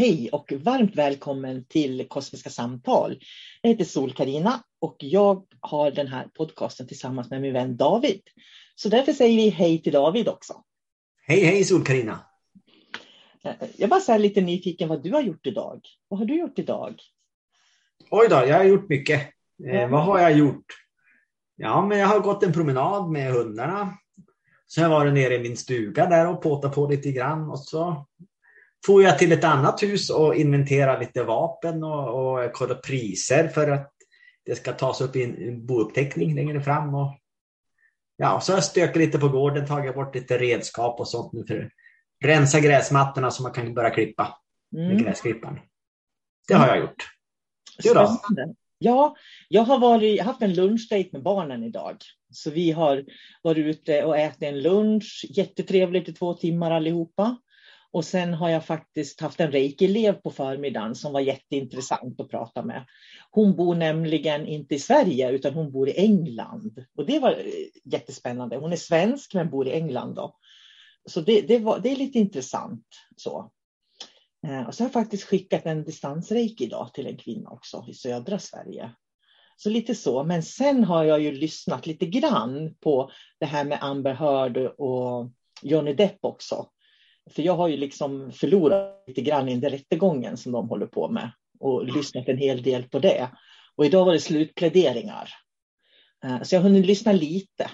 Hej och varmt välkommen till Kosmiska samtal. Jag heter sol karina och jag har den här podcasten tillsammans med min vän David. Så därför säger vi hej till David också. Hej hej sol karina Jag bara är lite nyfiken vad du har gjort idag. Vad har du gjort idag? Oj då, jag har gjort mycket. Eh, vad har jag gjort? Ja, men jag har gått en promenad med hundarna. Sen har jag varit nere i min stuga där och påtat på lite grann och så får jag till ett annat hus och inventera lite vapen och, och kolla priser för att det ska tas upp i en bouppteckning längre fram. Och, ja, så har jag stökat lite på gården, tagit bort lite redskap och sånt nu för att rensa gräsmattorna så man kan börja klippa med mm. gräsklipparen. Det har jag gjort. Du då? Ja, jag har varit, haft en lunchdate med barnen idag. Så vi har varit ute och ätit en lunch. Jättetrevligt i två timmar allihopa. Och sen har jag faktiskt haft en reiki-elev på förmiddagen som var jätteintressant att prata med. Hon bor nämligen inte i Sverige utan hon bor i England. Och det var eh, jättespännande. Hon är svensk men bor i England. Då. Så det, det, var, det är lite intressant. Så. Eh, och så har jag faktiskt skickat en distansreiki idag till en kvinna också i södra Sverige. Så lite så. Men sen har jag ju lyssnat lite grann på det här med Amber Heard och Johnny Depp också. För jag har ju liksom förlorat lite grann i den rättegången som de håller på med och lyssnat en hel del på det. Och idag var det slutpläderingar. Eh, så jag har hunnit lyssna lite.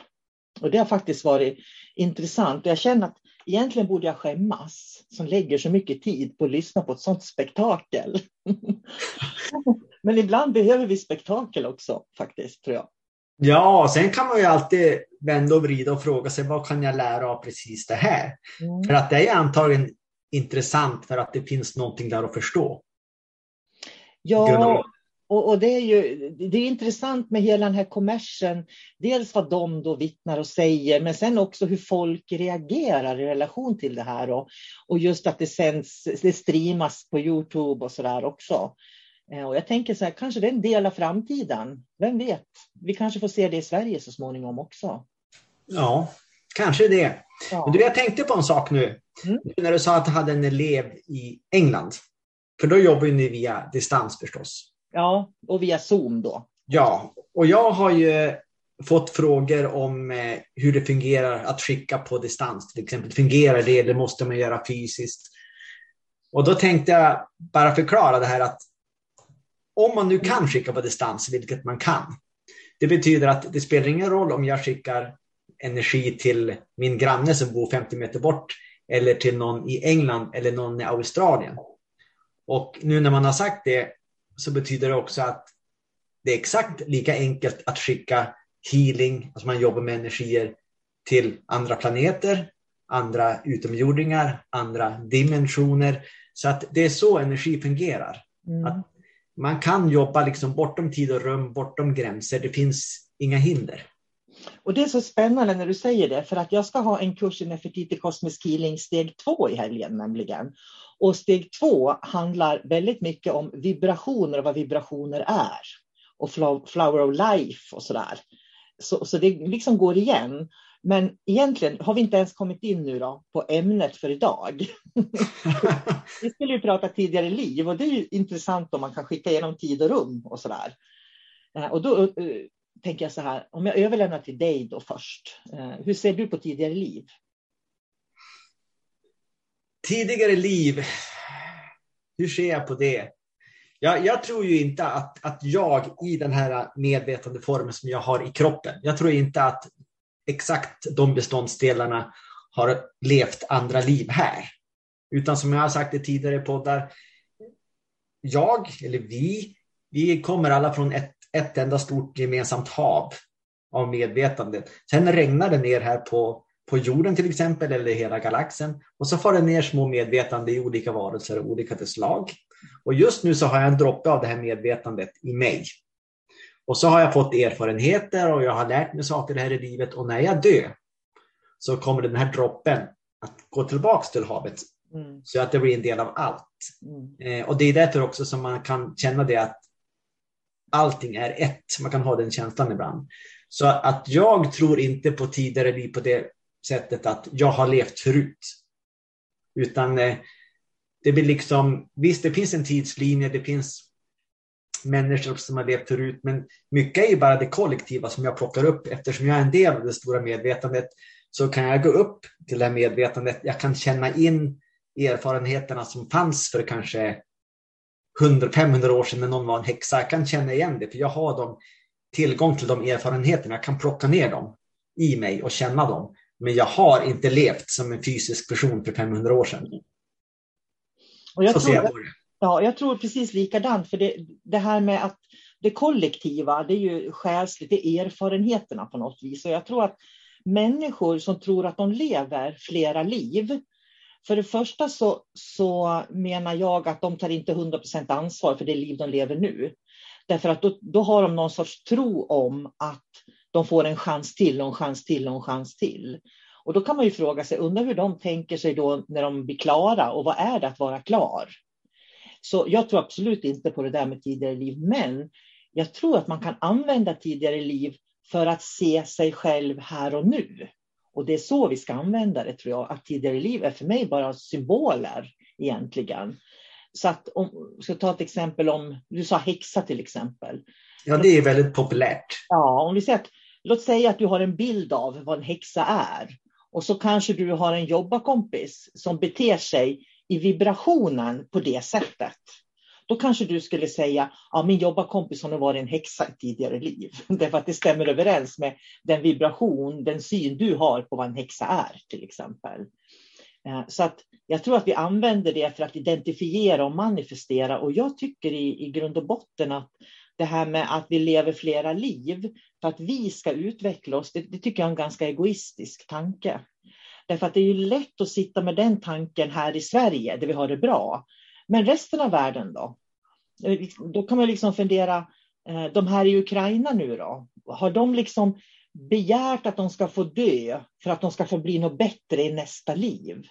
Och det har faktiskt varit intressant. Jag känner att egentligen borde jag skämmas som lägger så mycket tid på att lyssna på ett sådant spektakel. Men ibland behöver vi spektakel också faktiskt, tror jag. Ja, sen kan man ju alltid vända och vrida och fråga sig vad kan jag lära av precis det här? Mm. För att det är antagligen intressant för att det finns någonting där att förstå. Ja, och, och, det är ju det är intressant med hela den här kommersen. Dels vad de då vittnar och säger, men sen också hur folk reagerar i relation till det här. Och, och just att det sänds, det streamas på Youtube och så där också. Eh, och jag tänker så här, kanske det är en del av framtiden. Vem vet? Vi kanske får se det i Sverige så småningom också. Ja, kanske det. Ja. Men du, jag tänkte på en sak nu. Mm. När du sa att du hade en elev i England. För då jobbar ni via distans förstås. Ja, och via Zoom då. Ja, och jag har ju fått frågor om eh, hur det fungerar att skicka på distans. Till exempel, fungerar det eller måste man göra fysiskt? Och då tänkte jag bara förklara det här att om man nu kan skicka på distans, vilket man kan, det betyder att det spelar ingen roll om jag skickar energi till min granne som bor 50 meter bort eller till någon i England eller någon i Australien. Och nu när man har sagt det så betyder det också att det är exakt lika enkelt att skicka healing, alltså man jobbar med energier till andra planeter, andra utomjordingar, andra dimensioner. Så att det är så energi fungerar. Mm. Att man kan jobba liksom bortom tid och rum, bortom gränser. Det finns inga hinder. Och Det är så spännande när du säger det, för att jag ska ha en kurs i Nefertiti Cosmic Healing steg två i helgen nämligen. Och steg två handlar väldigt mycket om vibrationer och vad vibrationer är. Och flower of life och sådär. Så, så det liksom går igen. Men egentligen har vi inte ens kommit in nu då på ämnet för idag. vi skulle ju prata tidigare liv och det är ju intressant om man kan skicka igenom tid och rum och sådär. Eh, och då uh, tänker jag så här, om jag överlämnar till dig då först. Uh, hur ser du på tidigare liv? Tidigare liv, hur ser jag på det? Jag, jag, tror ju inte att, att jag i den här medvetande formen som jag har i kroppen, jag tror inte att exakt de beståndsdelarna har levt andra liv här. Utan som jag har sagt i tidigare poddar, jag eller vi, vi kommer alla från ett, ett enda stort gemensamt hav av medvetande. Sen regnar det ner här på, på jorden till exempel eller hela galaxen och så får det ner små medvetande i olika varelser av olika slag. Och just nu så har jag en droppe av det här medvetandet i mig. Och så har jag fått erfarenheter och jag har lärt mig saker här i livet och när jag dör så kommer den här droppen att gå tillbaks till havet. Mm. Så att det blir en del av allt. Mm. Eh, och det är därför också som man kan känna det att allting är ett. Man kan ha den känslan ibland. Så att jag tror inte på tidigare liv på det sättet att jag har levt förut. Utan eh, det blir liksom, visst det finns en tidslinje, det finns människor som har levt förut, men mycket är ju bara det kollektiva som jag plockar upp. Eftersom jag är en del av det stora medvetandet så kan jag gå upp till det här medvetandet. Jag kan känna in erfarenheterna som fanns för kanske 100-500 år sedan när någon var en häxa. Jag kan känna igen det, för jag har dem, tillgång till de erfarenheterna. Jag kan plocka ner dem i mig och känna dem. Men jag har inte levt som en fysisk person för 500 år sedan. Och jag så tror, ser jag på det. Ja, jag tror precis likadant. För det, det här med att det kollektiva, det är ju själsligt, det är erfarenheterna på något vis. Och jag tror att människor som tror att de lever flera liv, för det första så, så menar jag att de tar inte 100% ansvar för det liv de lever nu. Därför att då, då har de någon sorts tro om att de får en chans till och en chans till och en chans till. Och då kan man ju fråga sig, undrar hur de tänker sig då när de blir klara och vad är det att vara klar? Så jag tror absolut inte på det där med tidigare liv, men jag tror att man kan använda tidigare liv för att se sig själv här och nu. Och det är så vi ska använda det, tror jag. Att tidigare liv är för mig bara symboler egentligen. Så att om jag ska ta ett exempel om, du sa häxa till exempel. Ja, det är väldigt populärt. Ja, om vi säger att, låt säga att du har en bild av vad en häxa är. Och så kanske du har en jobbarkompis som beter sig i vibrationen på det sättet. Då kanske du skulle säga, ja min jobbarkompis har varit en häxa i tidigare liv. Därför att det stämmer överens med den vibration, den syn du har på vad en häxa är till exempel. Eh, så att jag tror att vi använder det för att identifiera och manifestera och jag tycker i, i grund och botten att det här med att vi lever flera liv för att vi ska utveckla oss, det, det tycker jag är en ganska egoistisk tanke. Därför att det är ju lätt att sitta med den tanken här i Sverige, där vi har det bra. Men resten av världen då? Då kan man liksom fundera, de här i Ukraina nu då, har de liksom begärt att de ska få dö för att de ska få bli något bättre i nästa liv?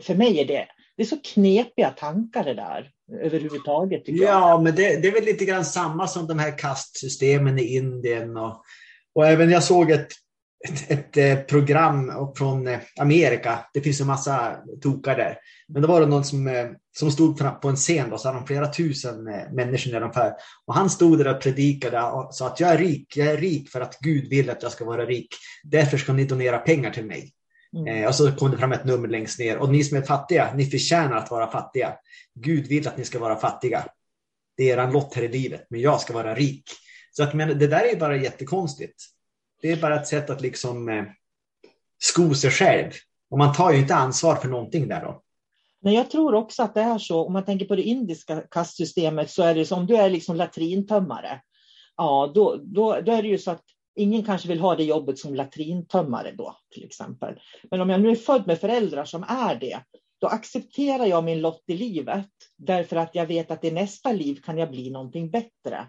För mig är det, det är så knepiga tankar det där överhuvudtaget. Ja, men det, det, är väl lite grann samma som de här kastsystemen i Indien. Och, och även jag såg ett, ett, ett eh, program från eh, Amerika. Det finns en massa tokar där. Men det var det någon som, eh, som stod på en scen och så hade de flera tusen människor ungefär. Och han stod där och predikade och sa att jag är rik. Jag är rik för att Gud vill att jag ska vara rik. Därför ska ni donera pengar till mig. Mm. Och så kom det fram ett nummer längst ner. Och ni som är fattiga, ni förtjänar att vara fattiga. Gud vill att ni ska vara fattiga. Det är er lott här i livet, men jag ska vara rik. Så att, men, det där är bara jättekonstigt. Det är bara ett sätt att liksom eh, sko sig själv. Och man tar ju inte ansvar för någonting där då. Men jag tror också att det är så, om man tänker på det indiska kastsystemet, så är det som om du är liksom latrintömmare. Ja, då, då, då är det ju så att Ingen kanske vill ha det jobbet som latrintömmare då till exempel. Men om jag nu är född med föräldrar som är det, då accepterar jag min lott i livet därför att jag vet att i nästa liv kan jag bli någonting bättre.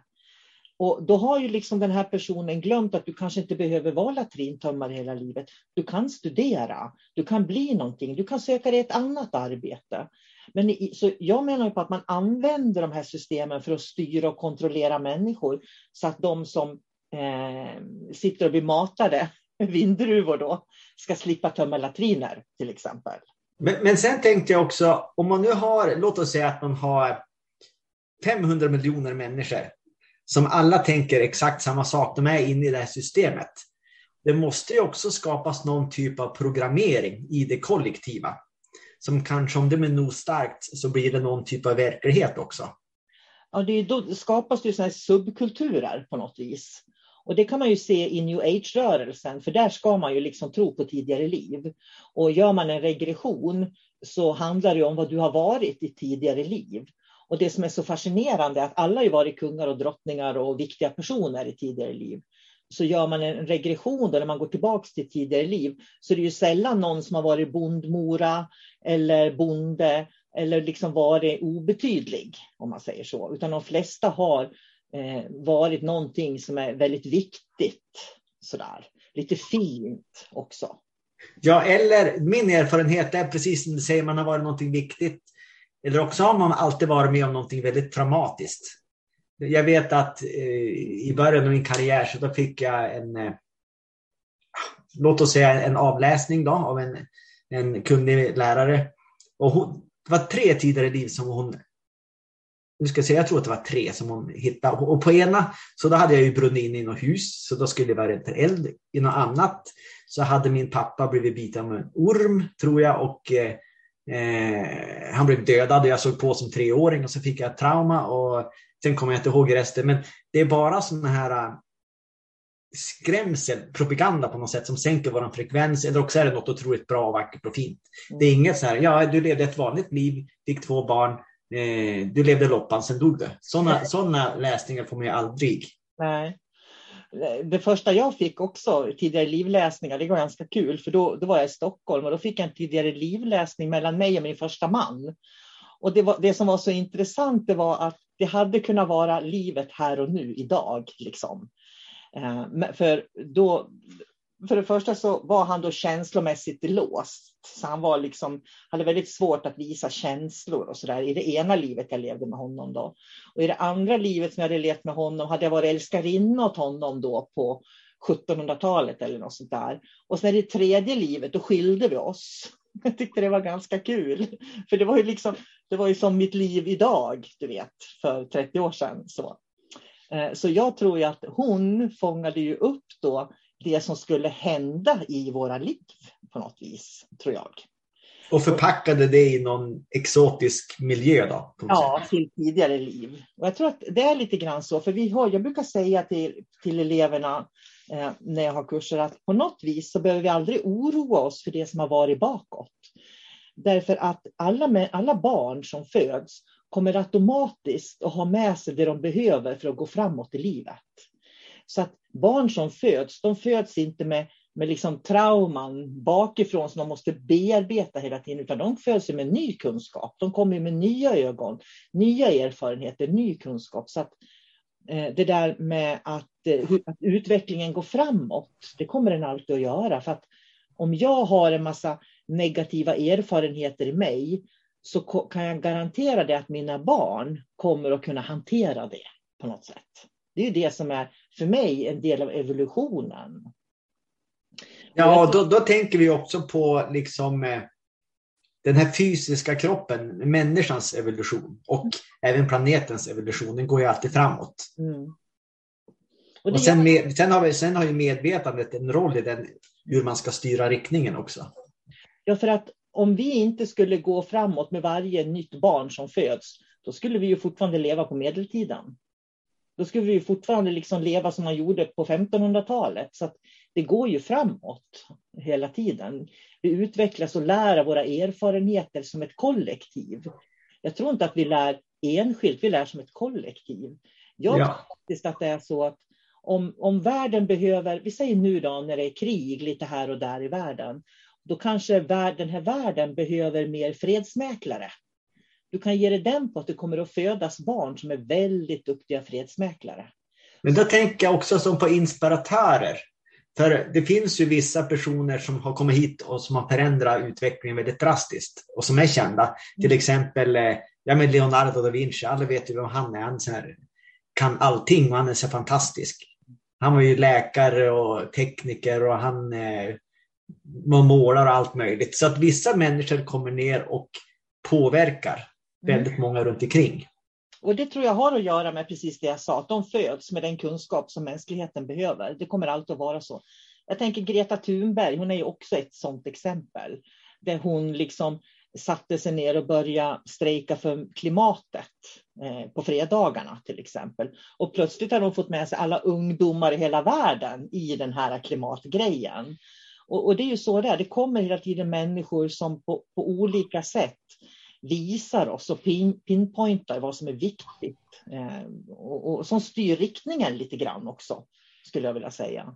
Och då har ju liksom den här personen glömt att du kanske inte behöver vara latrintömmare hela livet. Du kan studera, du kan bli någonting, du kan söka dig ett annat arbete. Men så jag menar på att man använder de här systemen för att styra och kontrollera människor så att de som eh, sitter och blir matade, vindruvor då, ska slippa tömma latriner till exempel. Men, men sen tänkte jag också, om man nu har, låt oss säga att man har 500 miljoner människor som alla tänker exakt samma sak, de är inne i det här systemet. Det måste ju också skapas någon typ av programmering i det kollektiva. Som kanske, om det är nog starkt, så blir det någon typ av verklighet också. Ja, det, är, då skapas det ju subkulturer på något vis. Och det kan man ju se i new age-rörelsen, för där ska man ju liksom tro på tidigare liv. Och gör man en regression så handlar det om vad du har varit i tidigare liv. Och det som är så fascinerande är att alla har varit kungar och drottningar och viktiga personer i tidigare liv. Så gör man en regression då, när man går tillbaka till tidigare liv, så är det ju sällan någon som har varit bondmora eller bonde eller liksom varit obetydlig, om man säger så. Utan de flesta har eh, varit någonting som är väldigt viktigt. Sådär. Lite fint också. Ja, eller min erfarenhet är precis som du säger, man har varit någonting viktigt. Eller också har man alltid varit med om någonting väldigt traumatiskt. Jag vet att eh, i början av min karriär så då fick jag en, eh, låt oss säga en avläsning då, av en, en kunnig lärare. Och hon, det var tre tidigare liv som hon nu ska jag säga, jag tror att det var tre som hon hittade. Och på ena, så då hade jag ju brunnit in i något hus, så då skulle det vara rädd för eld. I något annat så hade min pappa blivit biten av en orm, tror jag, och eh, eh, han blev dödad och jag såg på som treåring och så fick jag ett trauma och sen kommer jag inte ihåg resten. Men det är bara sådana här eh, skrämsel, propaganda på något sätt som sänker vår frekvens eller också är det något otroligt bra, vackert och fint. Det är inget så här, ja du levde ett vanligt liv, fick två barn, eh, du levde loppan, sen dog du. Sådana läsningar får man ju aldrig. Nej. Det första jag fick också, tidigare livläsningar, det var ganska kul, för då, då var jag i Stockholm och då fick jag en tidigare livläsning mellan mig och min första man. Och det, var, det som var så intressant det var att det hade kunnat vara livet här och nu idag. Liksom. Eh, för då, för det första så var han då känslomässigt låst. Så han var liksom, hade väldigt svårt att visa känslor och så där i det ena livet jag levde med honom då. Och i det andra livet som jag hade levt med honom hade jag varit älskarinna åt honom då på 1700-talet eller något sånt där. Och sen i det tredje livet, då skilde vi oss. Jag tyckte det var ganska kul. För det var ju liksom, det var ju som mitt liv idag, du vet, för 30 år sedan. Så, eh, så jag tror ju att hon fångade ju upp då det som skulle hända i våra liv på något vis, tror jag. Och förpackade det i någon exotisk miljö då? Ja, till tidigare liv. Och jag tror att det är lite grann så, för vi har, jag brukar säga till, till eleverna eh, när jag har kurser att på något vis så behöver vi aldrig oroa oss för det som har varit bakåt. Därför att alla, alla barn som föds kommer automatiskt att ha med sig det de behöver för att gå framåt i livet. Så att barn som föds, de föds inte med med liksom trauman bakifrån som de måste bearbeta hela tiden, utan de föds med ny kunskap. De kommer med nya ögon, nya erfarenheter, ny kunskap. Så att, eh, det där med att, eh, att utvecklingen går framåt, det kommer den alltid att göra. För att om jag har en massa negativa erfarenheter i mig, så kan jag garantera det att mina barn kommer att kunna hantera det på något sätt. Det är ju det som är för mig en del av evolutionen. Ja, då, då tänker vi också på liksom eh, den här fysiska kroppen, människans evolution och mm. även planetens evolution, den går ju alltid framåt. Mm. Och, och sen, med, sen, har vi, sen har ju medvetandet en roll i den, hur man ska styra riktningen också. Ja, för att om vi inte skulle gå framåt med varje nytt barn som föds, då skulle vi ju fortfarande leva på medeltiden. Då skulle vi fortfarande liksom leva som man gjorde på 1500-talet. Så det går ju framåt hela tiden. Vi utvecklas och lär våra erfarenheter som ett kollektiv. Jag tror inte att vi lär enskilt, vi lär som ett kollektiv. Jag ja. tror faktiskt att det är så att om, om världen behöver, vi säger nu då när det är krig lite här och där i världen, då kanske den här världen behöver mer fredsmäklare. Du kan ge dig den på att det kommer att födas barn som är väldigt duktiga fredsmäklare. Men då tänker jag också som på inspiratörer. För det finns ju vissa personer som har kommit hit och som har förändrat utvecklingen väldigt drastiskt och som är kända. Till mm. exempel eh, ja, men Leonardo da Vinci, alla vet ju vem han är. Han är, kan allting och han är så fantastisk. Han var ju läkare och tekniker och han eh, målar och allt möjligt. Så att vissa människor kommer ner och påverkar väldigt mm. många runt omkring. Och det tror jag har att göra med precis det jag sa, att de föds med den kunskap som mänskligheten behöver. Det kommer alltid att vara så. Jag tänker Greta Thunberg, hon är ju också ett sådant exempel. Där hon liksom satte sig ner och började strejka för klimatet eh, på fredagarna till exempel. Och plötsligt har hon fått med sig alla ungdomar i hela världen i den här klimatgrejen. Och, och det är ju så det är, det kommer hela tiden människor som på, på olika sätt visar oss och pin, pinpointar vad som är viktigt. Eh, och, och, som styr riktningen lite grann också, skulle jag vilja säga.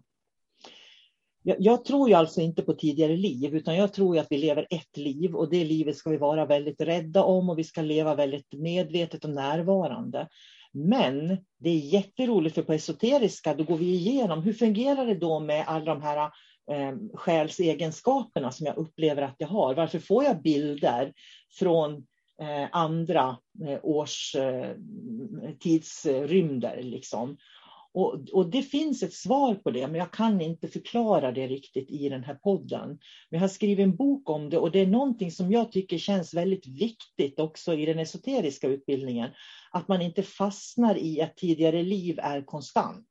Jag, jag, tror ju alltså inte på tidigare liv, utan jag tror att vi lever ett liv och det livet ska vi vara väldigt rädda om och vi ska leva väldigt medvetet och närvarande. Men det är jätteroligt för på esoteriska, då går vi igenom hur fungerar det då med alla de här eh, själsegenskaperna som jag upplever att jag har. Varför får jag bilder från eh, andra eh, års eh, tidsrymder? Liksom? Och, och, det finns ett svar på det, men jag kan inte förklara det riktigt i den här podden. Men jag har skrivit en bok om det och det är någonting som jag tycker känns väldigt viktigt också i den esoteriska utbildningen. Att man inte fastnar i att tidigare liv är konstant.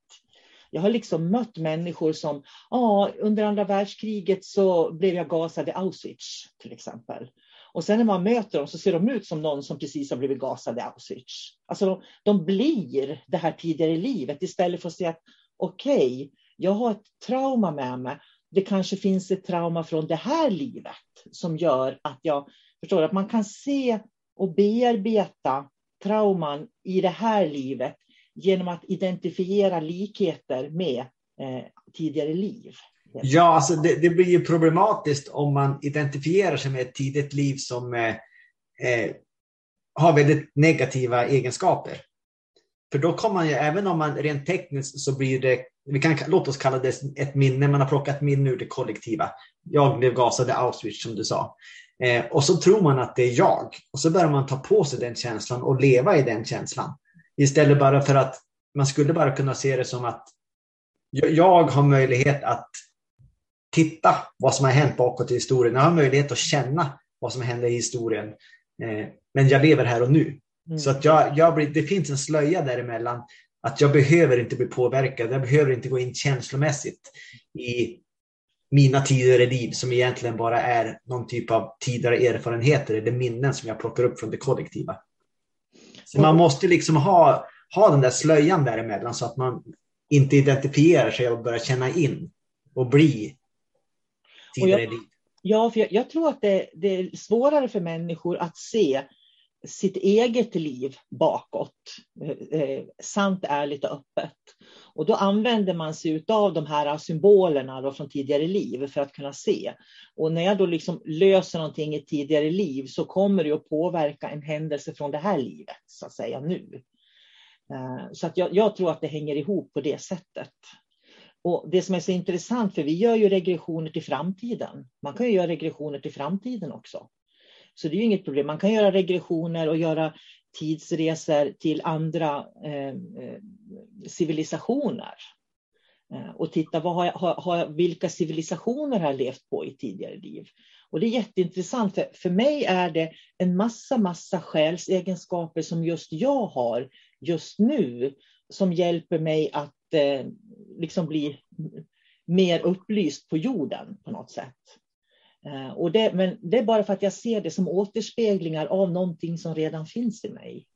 Jag har liksom mött människor som, ja, under andra världskriget så blev jag gasad i Auschwitz till exempel. Och sen när man möter dem så ser de ut som någon som precis har blivit gasad i Auschwitz. Alltså de, de blir det här tidigare livet istället för att säga att okej, okay, jag har ett trauma med mig. Det kanske finns ett trauma från det här livet som gör att jag förstår att man kan se och bearbeta trauman i det här livet genom att identifiera likheter med eh, tidigare liv. Ja, alltså det, det, blir ju problematiskt om man identifierar sig med ett tidigt liv som eh, eh, har väldigt negativa egenskaper. För då kommer man ju, även om man rent tekniskt så blir det, vi kan låt oss kalla det ett minne, man har plockat minne ur det kollektiva. Jag blev gasad i Auschwitz som du sa. Eh, och så tror man att det är jag. Och så börjar man ta på sig den känslan och leva i den känslan. Istället bara för att man skulle bara kunna se det som att jag har möjlighet att titta vad som har hänt bakåt i historien. Jag har möjlighet att känna vad som händer i historien. Eh, men jag lever här och nu. Mm. Så att jag, jag blir, det finns en slöja däremellan. Att jag behöver inte bli påverkad. Jag behöver inte gå in känslomässigt i mina tidigare liv som egentligen bara är någon typ av tidigare erfarenheter eller minnen som jag plockar upp från det kollektiva. Så man måste liksom ha, ha den där slöjan däremellan så att man inte identifierar sig och börjar känna in och bli tidigare jag, Ja, för jag, jag tror att det, det, är svårare för människor att se sitt eget liv bakåt, eh, eh sant, ärligt och öppet. Och då använder man sig av de här symbolerna då från tidigare liv för att kunna se. Och när jag då liksom löser någonting i tidigare liv så kommer det att påverka en händelse från det här livet, så att säga nu. Eh, så att jag, jag tror att det hänger ihop på det sättet. Och Det som är så intressant, för vi gör ju regressioner till framtiden. Man kan ju göra regressioner till framtiden också. Så det är ju inget problem. Man kan göra regressioner och göra tidsresor till andra eh, eh, civilisationer. Eh, och titta vad har, har, har, vilka civilisationer har jag levt på i tidigare liv. Och det är jätteintressant, för, för mig är det en massa, massa själsegenskaper som just jag har just nu, som hjälper mig att eh, liksom bli mer upplyst på jorden på något sätt. Eh, och det, men det är bara för att jag ser det som återspeglingar av någonting som redan finns i mig.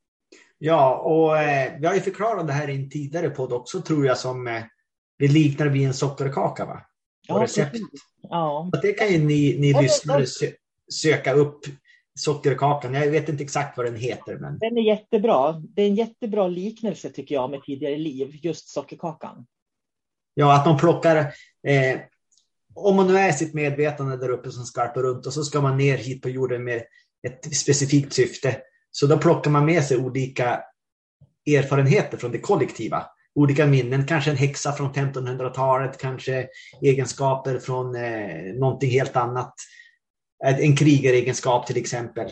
Ja, och eh, vi har ju förklarat det här i en tidigare podd också tror jag som eh, det liknar vid en sockerkaka va? Och ja, recept. Ja. det kan ju ni, ni ja, lyssnare sö söka upp sockerkakan. Jag vet inte exakt vad den heter. Men... Den är jättebra. Det är en jättebra liknelse tycker jag med tidigare liv, just sockerkakan. Ja, att man plockar eh, om man nu är sitt medvetande där uppe som skarpar runt och så ska man ner hit på jorden med ett specifikt syfte. Så då plockar man med sig olika erfarenheter från det kollektiva. Olika minnen, kanske en häxa från 1500-talet, kanske egenskaper från eh, någonting helt annat. En krigaregenskap till exempel.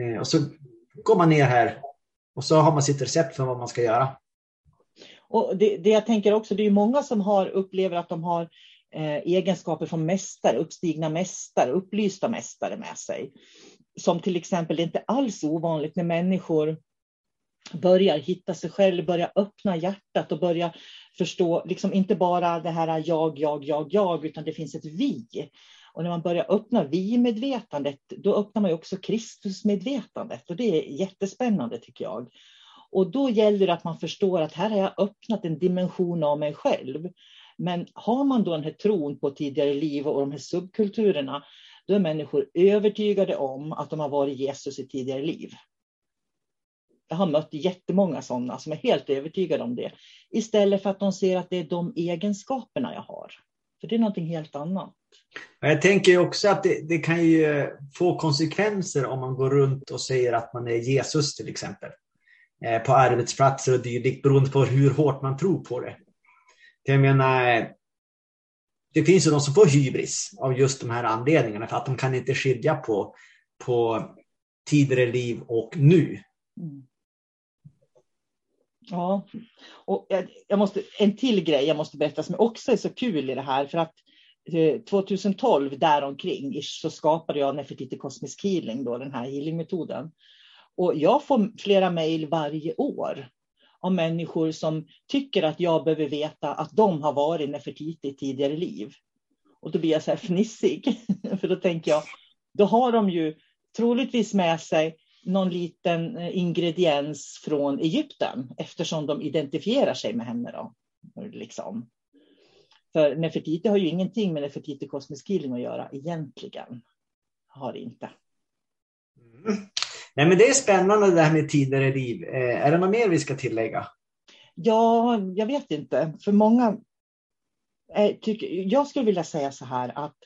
Eh, och så går man ner här och så har man sitt recept för vad man ska göra. Och det, det jag tänker också, det är många som har, upplever att de har eh, Eh, egenskaper från mästare, uppstigna mästare, upplysta mästare med sig. Som till exempel, det är inte alls ovanligt när människor börjar hitta sig själv, börjar öppna hjärtat och börjar förstå, liksom inte bara det här jag, jag, jag, jag, utan det finns ett vi. Och när man börjar öppna vi-medvetandet, då öppnar man också Kristusmedvetandet och det är jättespännande tycker jag. Och då gäller det att man förstår att här har jag öppnat en dimension av mig själv men har man då den här tron på tidigare liv och de här subkulturerna, då är människor övertygade om att de har varit Jesus i tidigare liv. Jag har mött jättemånga sådana som är helt övertygade om det. Istället för att de ser att det är de egenskaperna jag har. För det är någonting helt annat. Jag tänker också att det, det, kan ju få konsekvenser om man går runt och säger att man är Jesus till exempel. Eh, på arbetsplatser och dylikt beroende på hur hårt man tror på det. Jag menar, eh, det finns ju de som får hybris av just de här anledningarna för att de kan inte skilja på, på tidigare liv och nu. Mm. Ja, och jag måste, en till grej jag måste berätta som också är så kul i det här för att eh, 2012 däromkring så skapade jag Nefertiti Cosmic Healing, då, den här healingmetoden. Och jag får flera mejl varje år av människor som tycker att jag behöver veta att de har varit Nefertiti i tidigare liv. Och då blir jag så här fnissig, för då tänker jag, då har de ju troligtvis med sig någon liten eh, ingrediens från Egypten eftersom de identifierar sig med henne. Då, liksom. För Nefertiti har ju ingenting med Nefertiti Cosmic Healing att göra egentligen. Har det inte. Mm. Nej, men det är spännande det här med tidigare liv. Eh, är det något mer vi ska tillägga? Ja, jag vet inte. För många eh, tycker, jag skulle vilja säga så här att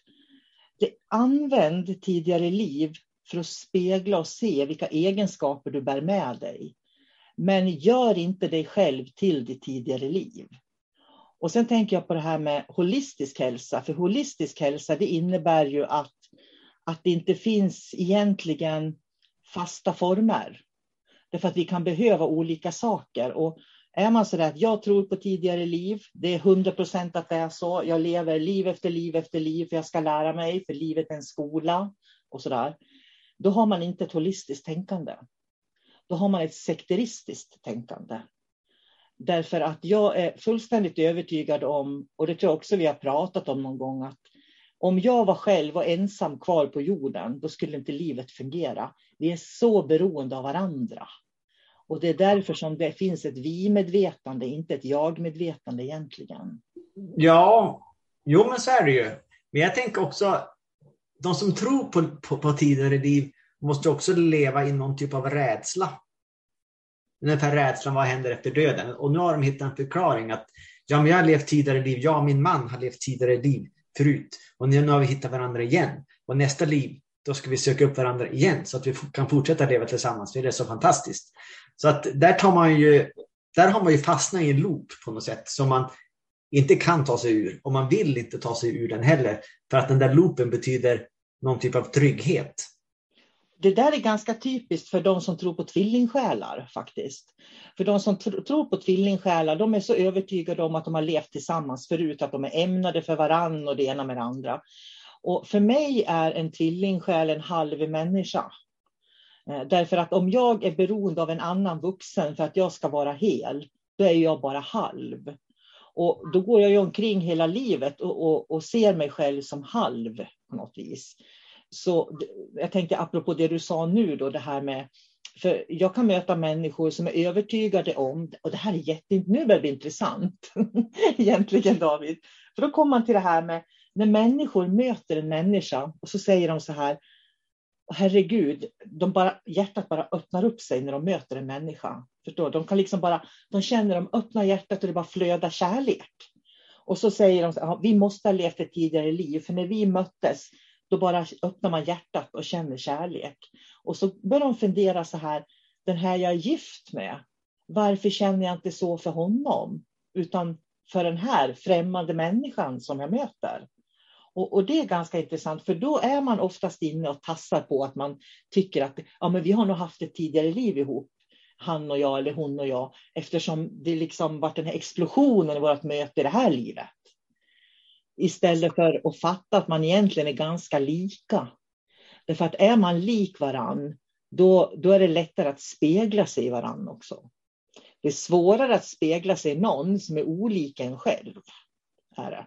det, använd tidigare liv för att spegla och se vilka egenskaper du bär med dig. Men gör inte dig själv till ditt tidigare liv. Och sen tänker jag på det här med holistisk hälsa, för holistisk hälsa det innebär ju att, att det inte finns egentligen fasta former. Därför att vi kan behöva olika saker. Och är man sådär att jag tror på tidigare liv, det är 100 procent att det är så. Jag lever liv efter liv efter liv för jag ska lära mig, för livet är en skola och sådär. Då har man inte ett holistiskt tänkande. Då har man ett sekteristiskt tänkande. Därför att jag är fullständigt övertygad om, och det tror jag också vi har pratat om någon gång, att om jag var själv och ensam kvar på jorden, då skulle inte livet fungera. Vi är så beroende av varandra. Och det är därför som det finns ett vi-medvetande, inte ett jag-medvetande egentligen. Ja, jo men så är det ju. Men jag tänker också, de som tror på, på, på tidigare liv måste också leva i någon typ av rädsla. Ungefär rädslan, vad händer efter döden? Och nu har de hittat en förklaring att Ja, men jag har levt tidigare liv. Jag och min man har levt tidigare liv förut. Och nu har vi hittat varandra igen. Och nästa liv, då ska vi söka upp varandra igen så att vi kan fortsätta leva tillsammans. Det är så fantastiskt. Så att där tar man ju, där har man ju fastnat i en loop på något sätt som man inte kan ta sig ur. Och man vill inte ta sig ur den heller. För att den där loopen betyder någon typ av trygghet. Det där är ganska typiskt för de som tror på tvillingsjälar faktiskt. För de som tr tror på tvillingsjälar, de är så övertygade om att de har levt tillsammans förut, att de är ämnade för varann och det ena med det andra. Och för mig är en tvillingsjäl en halv människa. Eh, därför att om jag är beroende av en annan vuxen för att jag ska vara hel, då är jag bara halv. Och då går jag ju omkring hela livet och, och, och ser mig själv som halv på något vis. Så jag tänkte apropå det du sa nu då, det här med för jag kan möta människor som är övertygade om, och det här är jätte, nu börjar det bli intressant egentligen David, för då kommer man till det här med när människor möter en människa och så säger de så här, herregud, de bara, hjärtat bara öppnar upp sig när de möter en människa. Förstår? De kan liksom bara, de känner de öppnar hjärtat och det bara flödar kärlek. Och så säger de, så, vi måste ha levt ett tidigare liv, för när vi möttes, då bara öppnar man hjärtat och känner kärlek. Och så börjar de fundera så här, den här jag är gift med, varför känner jag inte så för honom? Utan för den här främmande människan som jag möter. Och, och, det är ganska intressant, för då är man oftast inne och tassar på att man tycker att ja, men vi har nog haft ett tidigare liv ihop, han och jag eller hon och jag, eftersom det liksom varit den här explosionen i vårt möte i det här livet. Istället för att fatta att man egentligen är ganska lika. Därför att är man lik varann, då, då är det lättare att spegla sig i varann också. Det är svårare att spegla sig i någon som är olik en själv. Är det.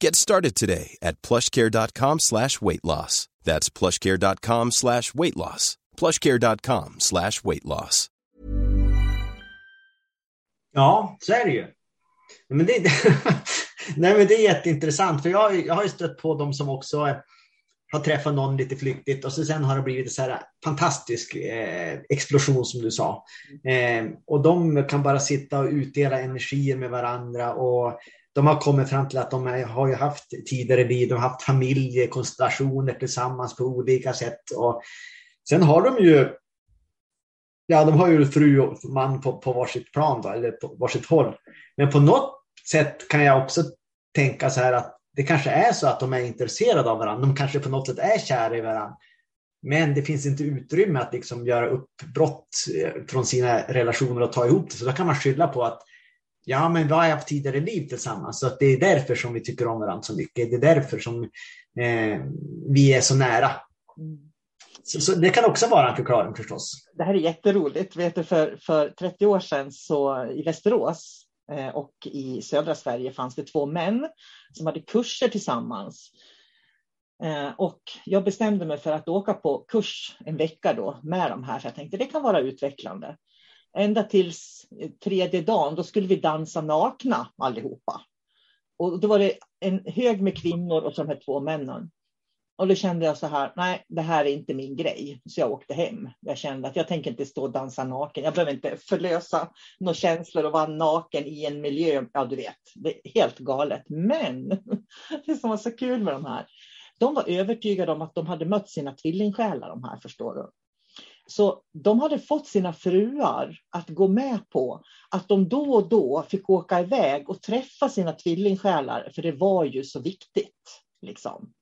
Get started today at plushcare.com slash weight loss. That's plushcare.com slash weight loss. plushcare.com slash weight loss. Ja, så är det ju. Men det, nej, men det är jätteintressant, för jag, jag har ju stött på dem som också har träffat någon lite flyktigt och så sen har det blivit så här fantastisk eh, explosion som du sa. Eh, och de kan bara sitta och utdela energier med varandra och de har kommit fram till att de har ju haft tidigare liv, de har haft familjekonstellationer tillsammans på olika sätt. Och sen har de ju Ja, de har ju fru och man på, på varsitt plan, då, eller på varsitt håll. Men på något sätt kan jag också tänka så här att det kanske är så att de är intresserade av varandra. De kanske på något sätt är kära i varandra. Men det finns inte utrymme att liksom göra uppbrott eh, från sina relationer och ta ihop det. Så då kan man skylla på att ja, men vi har haft tidigare liv tillsammans? Så att det är därför som vi tycker om varandra så mycket. Det är därför som eh, vi är så nära. Så, så, det kan också vara en förklaring förstås. Det här är jätteroligt. Vet du, för, för 30 år sedan så i Västerås eh, och i södra Sverige fanns det två män som hade kurser tillsammans. Eh, och jag bestämde mig för att åka på kurs en vecka då med de här. för jag tänkte det kan vara utvecklande. Ända tills tredje dagen, då skulle vi dansa nakna allihopa. Och då var det en hög med kvinnor och så de här två männen. Och då kände jag så här, nej, det här är inte min grej. Så jag åkte hem. Jag kände att jag tänker inte stå och dansa naken. Jag behöver inte förlösa några känslor och vara naken i en miljö. Ja, du vet, det är helt galet. Men det som var så kul med de här, de var övertygade om att de hade mött sina tvillingsjälar, de här, förstår du. Så de hade fått sina fruar att gå med på att de då och då fick åka iväg och träffa sina tvillingsjälar, för det var ju så viktigt. Liksom.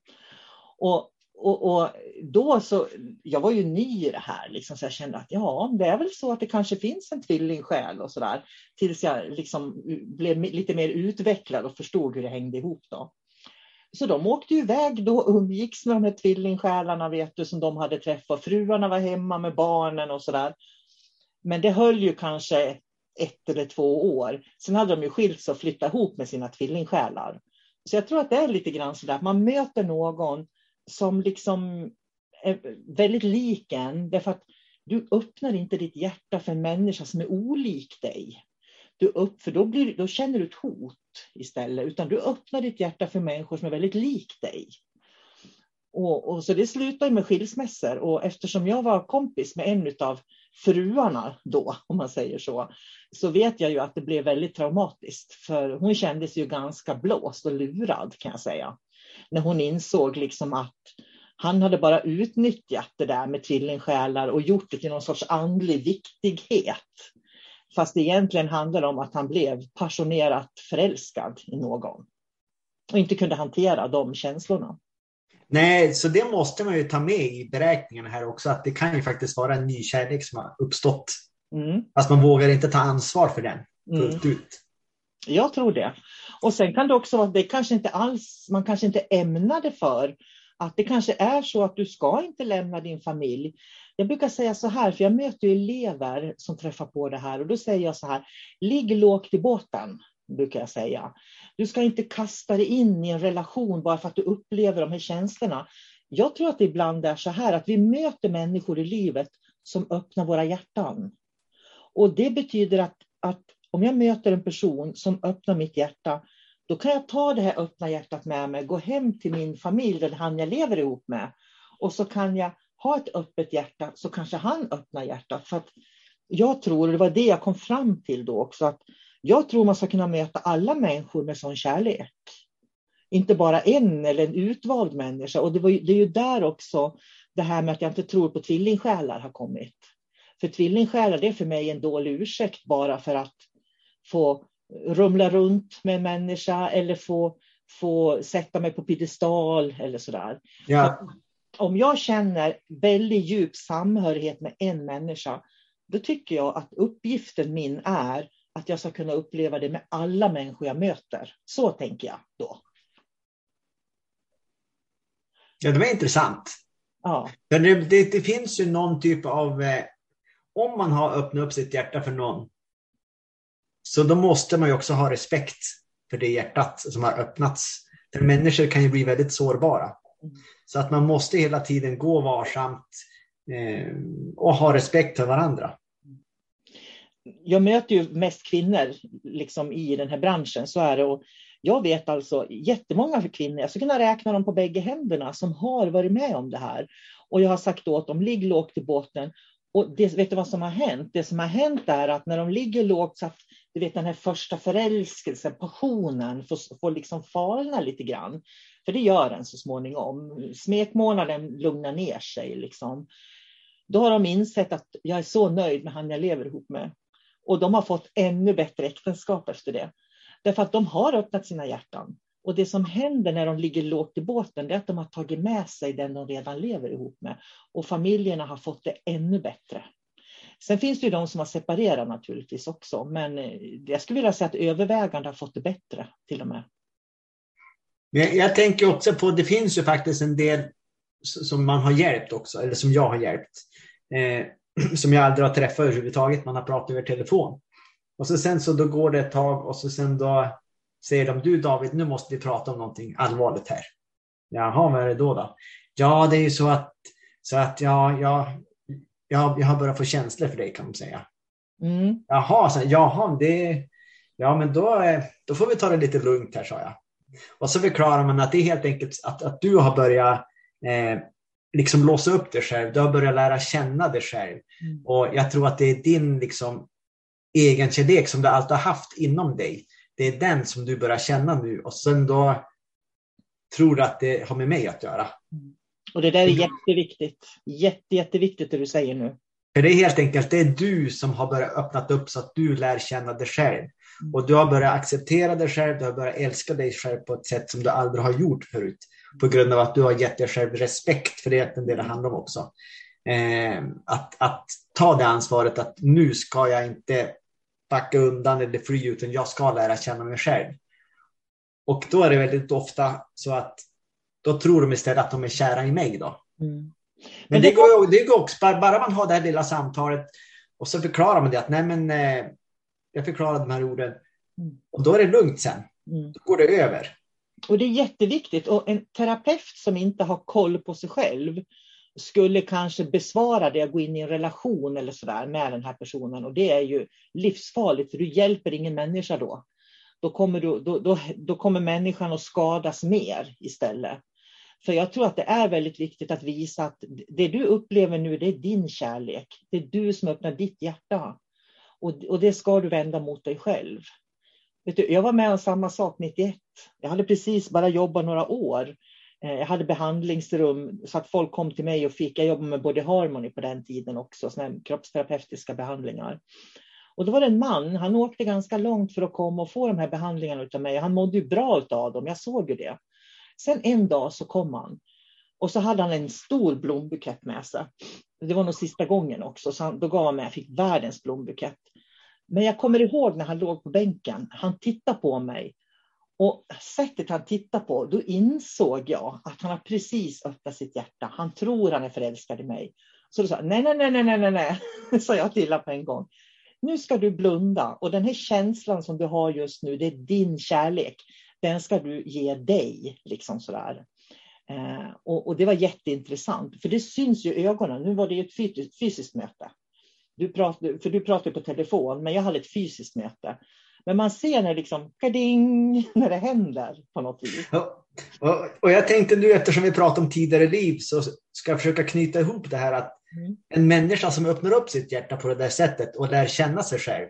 Och, och, och, då så, jag var ju ny i det här, liksom, så jag kände att ja, det är väl så att det kanske finns en tvillingsjäl och så där. Tills jag liksom blev lite mer utvecklad och förstod hur det hängde ihop. Då. Så de åkte iväg då och umgicks med de här tvillingsjälarna vet du, som de hade träffat. Fruarna var hemma med barnen och så där. Men det höll ju kanske ett eller två år. Sen hade de ju skilts och flyttat ihop med sina tvillingsjälar. Så jag tror att det är lite grann så där, att man möter någon som liksom är väldigt lik en, därför att du öppnar inte ditt hjärta för en människa som är olik dig. Du upp, för då, blir, då känner du ett hot istället, utan du öppnar ditt hjärta för människor som är väldigt lik dig. Och, och så det slutade med skilsmässor och eftersom jag var kompis med en av fruarna då, om man säger så, så vet jag ju att det blev väldigt traumatiskt. För hon kändes ju ganska blåst och lurad kan jag säga när hon insåg liksom att han hade bara utnyttjat det där med tvillingsjälar och gjort det till någon sorts andlig viktighet. Fast det egentligen handlade om att han blev passionerat förälskad i någon. Och inte kunde hantera de känslorna. Nej, så det måste man ju ta med i beräkningarna här också, att det kan ju faktiskt vara en ny kärlek som har uppstått. Mm. Fast man vågar inte ta ansvar för den fullt mm. ut. Jag tror det. Och sen kan det också vara, det kanske inte alls, man kanske inte ämnade för att det kanske är så att du ska inte lämna din familj. Jag brukar säga så här, för jag möter elever som träffar på det här och då säger jag så här, ligg lågt i båten, brukar jag säga. Du ska inte kasta dig in i en relation bara för att du upplever de här känslorna. Jag tror att det ibland är så här att vi möter människor i livet som öppnar våra hjärtan. Och det betyder att, att om jag möter en person som öppnar mitt hjärta, då kan jag ta det här öppna hjärtat med mig, gå hem till min familj, den han jag lever ihop med. Och så kan jag ha ett öppet hjärta, så kanske han öppnar hjärtat. För jag tror, och det var det jag kom fram till då också, att jag tror man ska kunna möta alla människor med sån kärlek. Inte bara en eller en utvald människa. Och det, var, det är ju där också det här med att jag inte tror på tvillingsjälar har kommit. För tvillingsjälar, det är för mig en dålig ursäkt bara för att få rumla runt med en människa eller få, få sätta mig på piedestal eller sådär. Ja. Om jag känner väldigt djup samhörighet med en människa, då tycker jag att uppgiften min är att jag ska kunna uppleva det med alla människor jag möter. Så tänker jag då. Ja, det var intressant. Ja. Det, det, det finns ju någon typ av... Eh, om man har öppnat upp sitt hjärta för någon så då måste man ju också ha respekt för det hjärtat som har öppnats. För människor kan ju bli väldigt sårbara. Så att man måste hela tiden gå varsamt eh, och ha respekt för varandra. Jag möter ju mest kvinnor liksom, i den här branschen, så är det. Och jag vet alltså jättemånga kvinnor, jag skulle kunna räkna dem på bägge händerna, som har varit med om det här. Och jag har sagt åt dem, ligg lågt i båten. Och det, vet du vad som har hänt? Det som har hänt är att när de ligger lågt så att du vet den här första förälskelsen, passionen får, får liksom falna lite grann. För det gör den så småningom. Smekmånaden lugnar ner sig. Liksom. Då har de insett att jag är så nöjd med han jag lever ihop med. Och de har fått ännu bättre äktenskap efter det. Därför att de har öppnat sina hjärtan. Och det som händer när de ligger lågt i båten, det är att de har tagit med sig den de redan lever ihop med. Och familjerna har fått det ännu bättre. Sen finns det ju de som har separerat naturligtvis också, men eh, jag skulle vilja säga att övervägande har fått det bättre till och med. Men jag tänker också på, det finns ju faktiskt en del som man har hjälpt också, eller som jag har hjälpt. Eh, som jag aldrig har träffat överhuvudtaget, man har pratat över telefon. Och så sen så då går det ett tag och så sen då säger de, du David, nu måste vi prata om någonting allvarligt här. Jaha, vad är det då? då? Ja, det är ju så att, så att ja, ja, jag, jag har börjat få känslor för dig kan man säga. Mm. Jaha, så, jaha, det, ja men då, eh, då får vi ta det lite lugnt här, sa jag. Och så förklarar man att det är helt enkelt att, att du har börjat eh, liksom låsa upp dig själv. Du har börjat lära känna dig själv. Mm. Och jag tror att det är din liksom, egen kärlek som du alltid har haft inom dig. Det är den som du börjar känna nu och sen då tror du att det har med mig att göra. Mm. Och det där är jätteviktigt. Jätte, jätteviktigt det du säger nu. För det är helt enkelt det är du som har börjat öppna upp så att du lär känna dig själv. Mm. Och du har börjat acceptera dig själv, du har börjat älska dig själv på ett sätt som du aldrig har gjort förut. På grund av att du har gett dig själv respekt, för det är det det handlar om också. Eh, att, att ta det ansvaret att nu ska jag inte backa undan eller fly, utan jag ska lära känna mig själv. Och då är det väldigt ofta så att då tror de istället att de är kära i mig. Då. Mm. Men, det, går, det går också, bara man har det här lilla samtalet och så förklarar man det att nej men eh, jag förklarar de här orden mm. och då är det lugnt sen. Mm. Då går det över. Och det är jätteviktigt och en terapeut som inte har koll på sig själv skulle kanske besvara det gå in i en relation eller sådär med den här personen och det är ju livsfarligt för du hjälper ingen människa då. Då kommer, du, då, då, då kommer människan att skadas mer istället. För jag tror att det är väldigt viktigt att visa att det du upplever nu, det är din kärlek. Det är du som öppnar ditt hjärta. Och, och det ska du vända mot dig själv. Vet du, jag var med om samma sak 91. Jag hade precis bara jobbat några år. Eh, jag hade behandlingsrum så att folk kom till mig och fick, jag jobbade med Body Harmony på den tiden också, såna kroppsterapeutiska behandlingar. Och då var det en man, han åkte ganska långt för att komma och få de här behandlingarna av mig. Han mådde ju bra av dem, jag såg ju det. Sen en dag så kom han och så hade han en stor blombukett med sig. Det var nog sista gången också, så han, då gav han mig, jag fick världens blombukett. Men jag kommer ihåg när han låg på bänken, han tittade på mig. Och sättet han tittade på, då insåg jag att han har precis öppnat sitt hjärta. Han tror han är förälskad i mig. Så då sa nej, nej, nej, nej, nej, nej, sa jag till honom på en gång. Nu ska du blunda och den här känslan som du har just nu, det är din kärlek den ska du ge dig. Liksom sådär. Eh, och, och, det var jätteintressant, för det syns ju i ögonen. Nu var det ett fysiskt, fysiskt möte. Du prat, för du pratade på telefon, men jag hade ett fysiskt möte. Men man ser när, liksom, kading, när det händer på något vis. Ja, och, och, jag tänkte nu eftersom vi pratar om tidigare liv så ska jag försöka knyta ihop det här att mm. en människa som öppnar upp sitt hjärta på det där sättet och lär känna sig själv.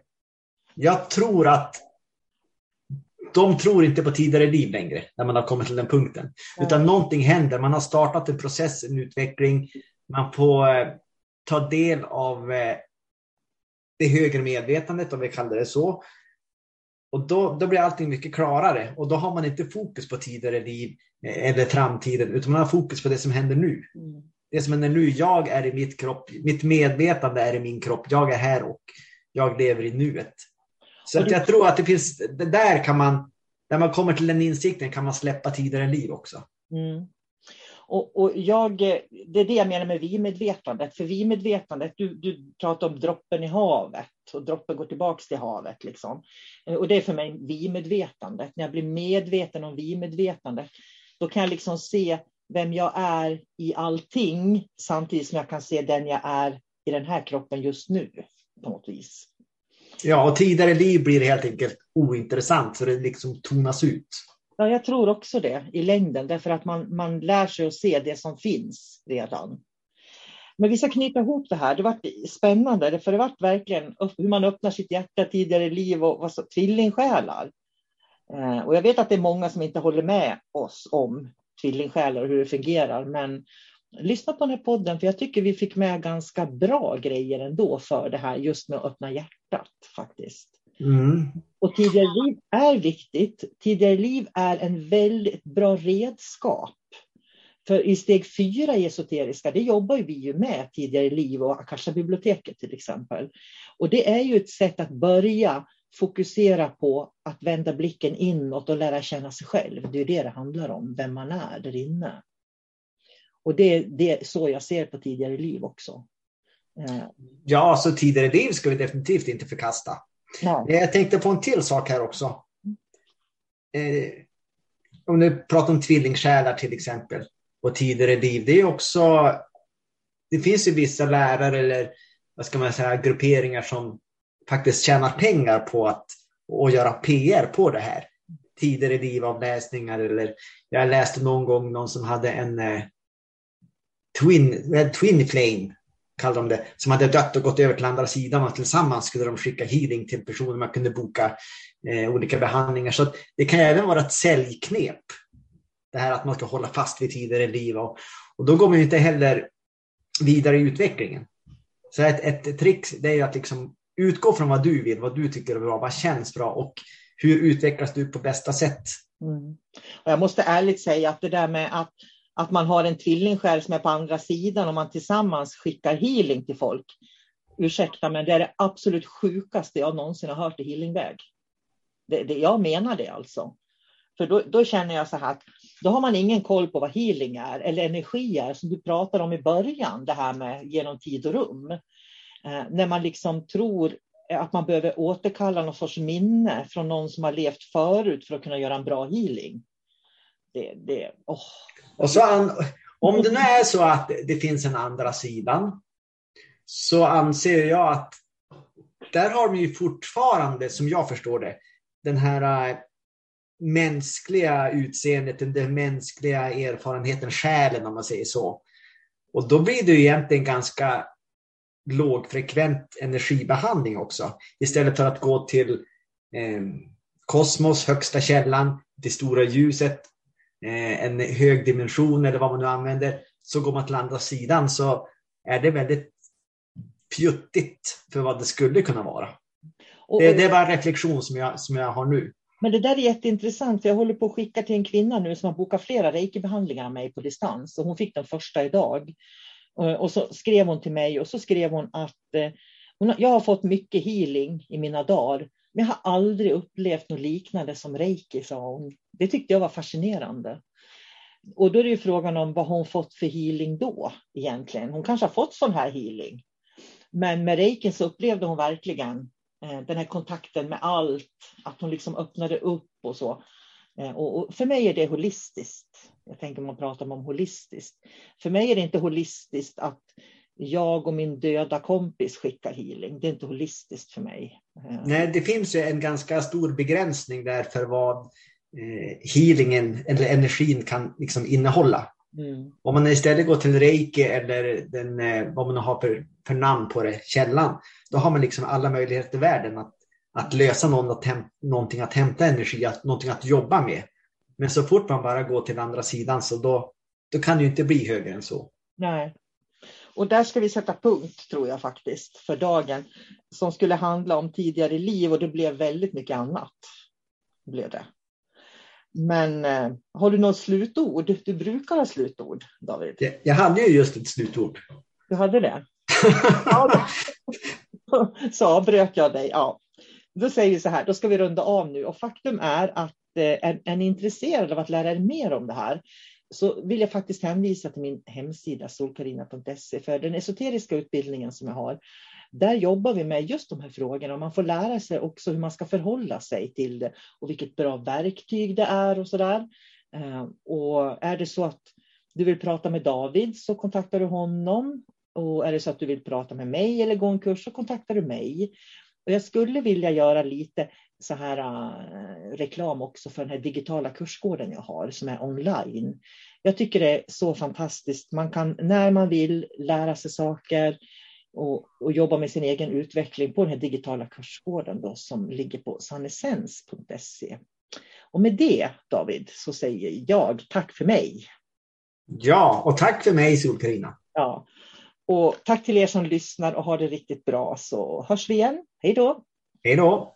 Jag tror att de tror inte på tidigare liv längre när man har kommit till den punkten. Mm. Utan någonting händer, man har startat en process, en utveckling. Man får eh, ta del av eh, det högre medvetandet, om vi kallar det så. Och då, då blir allting mycket klarare och då har man inte fokus på tidigare liv eh, eller framtiden, utan man har fokus på det som händer nu. Mm. Det som händer nu, jag är i mitt kropp, mitt medvetande är i min kropp, jag är här och jag lever i nuet. Så att jag tror att det finns, det där kan man, när man kommer till den insikten kan man släppa tidigare liv också. Mm. Och, och, jag, det är det jag menar med vi-medvetandet. För vi-medvetandet, du, du pratar om droppen i havet och droppen går tillbaka till havet. Liksom. Och det är för mig vi-medvetandet. När jag blir medveten om vi-medvetandet, då kan jag liksom se vem jag är i allting samtidigt som jag kan se den jag är i den här kroppen just nu på något vis. Ja, och tidigare liv blir helt enkelt ointressant för det liksom tonas ut. Ja, jag tror också det i längden, därför att man, man lär sig att se det som finns redan. Men vi ska knyta ihop det här. Det var spännande, för det var verkligen hur man öppnar sitt hjärta tidigare i liv och vad så, tvillingsjälar. Eh, och jag vet att det är många som inte håller med oss om tvillingsjälar och hur det fungerar, men lyssna på den här podden, för jag tycker vi fick med ganska bra grejer ändå för det här just med att öppna hjärtat faktiskt. Mm. Och tidigare liv är viktigt. Tidigare liv är en väldigt bra redskap För i steg fyra i esoteriska, det jobbar vi ju med tidigare liv och Akasha-biblioteket till exempel. Och det är ju ett sätt att börja fokusera på att vända blicken inåt och lära känna sig själv. Det är det det handlar om, vem man är där inne. Och det, det är så jag ser på tidigare liv också. Eh. Ja, så tidigare liv ska vi definitivt inte förkasta. Ja. Jag tänkte på en till sak här också. Eh, om du pratar om tvillingsjälar till exempel och tidigare liv. Det är också, det finns ju vissa lärare eller vad ska man säga, grupperingar som faktiskt tjänar pengar på att och göra PR på det här. Tidigare livavläsningar eller jag läste någon gång någon som hade en eh, twin, eh, twin flame kallade de det, som hade dött och gått över till andra sidan och tillsammans skulle de skicka healing till personer. Man kunde boka eh, olika behandlingar. Så det kan även vara ett säljknep. Det här att man ska hålla fast vid tidigare liv. Och, och då går man ju inte heller vidare i utvecklingen. Så ett, ett trick det är att liksom utgå från vad du vill, vad du tycker är bra, vad känns bra och hur utvecklas du på bästa sätt? Mm. Och jag måste ärligt säga att det där med att, att man har en tvillingsjäl som är på andra sidan och man tillsammans skickar healing till folk. Ursäkta, men det är det absolut sjukaste jag någonsin har hört i healingväg. Det, det, jag menar det alltså. För då, då, känner jag så här att då har man ingen koll på vad healing är eller energi är som du pratade om i början, det här med genom tid och rum. Eh, när man liksom tror att man behöver återkalla någon sorts minne från någon som har levt förut för att kunna göra en bra healing. Det, det, oh. Och så an, om det nu är så att det finns en andra sidan så anser jag att där har vi fortfarande, som jag förstår det, den här äh, mänskliga utseendet, den mänskliga erfarenheten, själen om man säger så. Och då blir det ju egentligen ganska lågfrekvent energibehandling också. Istället för att gå till eh, kosmos, högsta källan, det stora ljuset, en hög dimension eller vad man nu använder, så går man till andra sidan så är det väldigt fjuttigt för vad det skulle kunna vara. Och, det, det var en reflektion som jag, som jag har nu. Men det där är jätteintressant, för jag håller på att skicka till en kvinna nu som har bokat flera reiki-behandlingar av mig på distans och hon fick den första idag. Eh, och så skrev hon till mig och så skrev hon att eh, jag har fått mycket healing i mina dagar, men jag har aldrig upplevt något liknande som reiki, sa hon. Det tyckte jag var fascinerande. Och då är det ju frågan om vad hon fått för healing då egentligen. Hon kanske har fått sån här healing. Men med reikin så upplevde hon verkligen eh, den här kontakten med allt, att hon liksom öppnade upp och så. Eh, och för mig är det holistiskt. Jag tänker man pratar om holistiskt. För mig är det inte holistiskt att jag och min döda kompis skickar healing. Det är inte holistiskt för mig. Eh. Nej, det finns ju en ganska stor begränsning där för vad healingen eller energin kan liksom innehålla. Mm. Om man istället går till reiki eller den, eh, vad man har för, för namn på det, källan, då har man liksom alla möjligheter i världen att, att lösa någon att häm, någonting att hämta energi, att, någonting att jobba med. Men så fort man bara går till andra sidan så då, då kan det ju inte bli högre än så. Nej. Och där ska vi sätta punkt tror jag faktiskt för dagen som skulle handla om tidigare liv och det blev väldigt mycket annat. Blev det. Men eh, har du något slutord? Du brukar ha slutord, David. Jag, jag hade ju just ett slutord. Du hade det? ja, så avbröt jag dig. Ja. Då säger vi så här, då ska vi runda av nu och faktum är att Eh, är, är ni intresserade av att lära er mer om det här så vill jag faktiskt hänvisa till min hemsida solkarina.se för den esoteriska utbildningen som jag har. Där jobbar vi med just de här frågorna och man får lära sig också hur man ska förhålla sig till det och vilket bra verktyg det är och så där. Eh, och är det så att du vill prata med David så kontaktar du honom. Och är det så att du vill prata med mig eller gå en kurs så kontaktar du mig. Och jag skulle vilja göra lite så här uh, reklam också för den här digitala kursgården jag har som är online. Jag tycker det är så fantastiskt. Man kan när man vill lära sig saker och, och jobba med sin egen utveckling på den här digitala kursgården då, som ligger på sanessens.se. Och med det David så säger jag tack för mig. Ja, och tack för mig Sol-Carina. Ja, och tack till er som lyssnar och har det riktigt bra så hörs vi igen. Hej då! Hej då!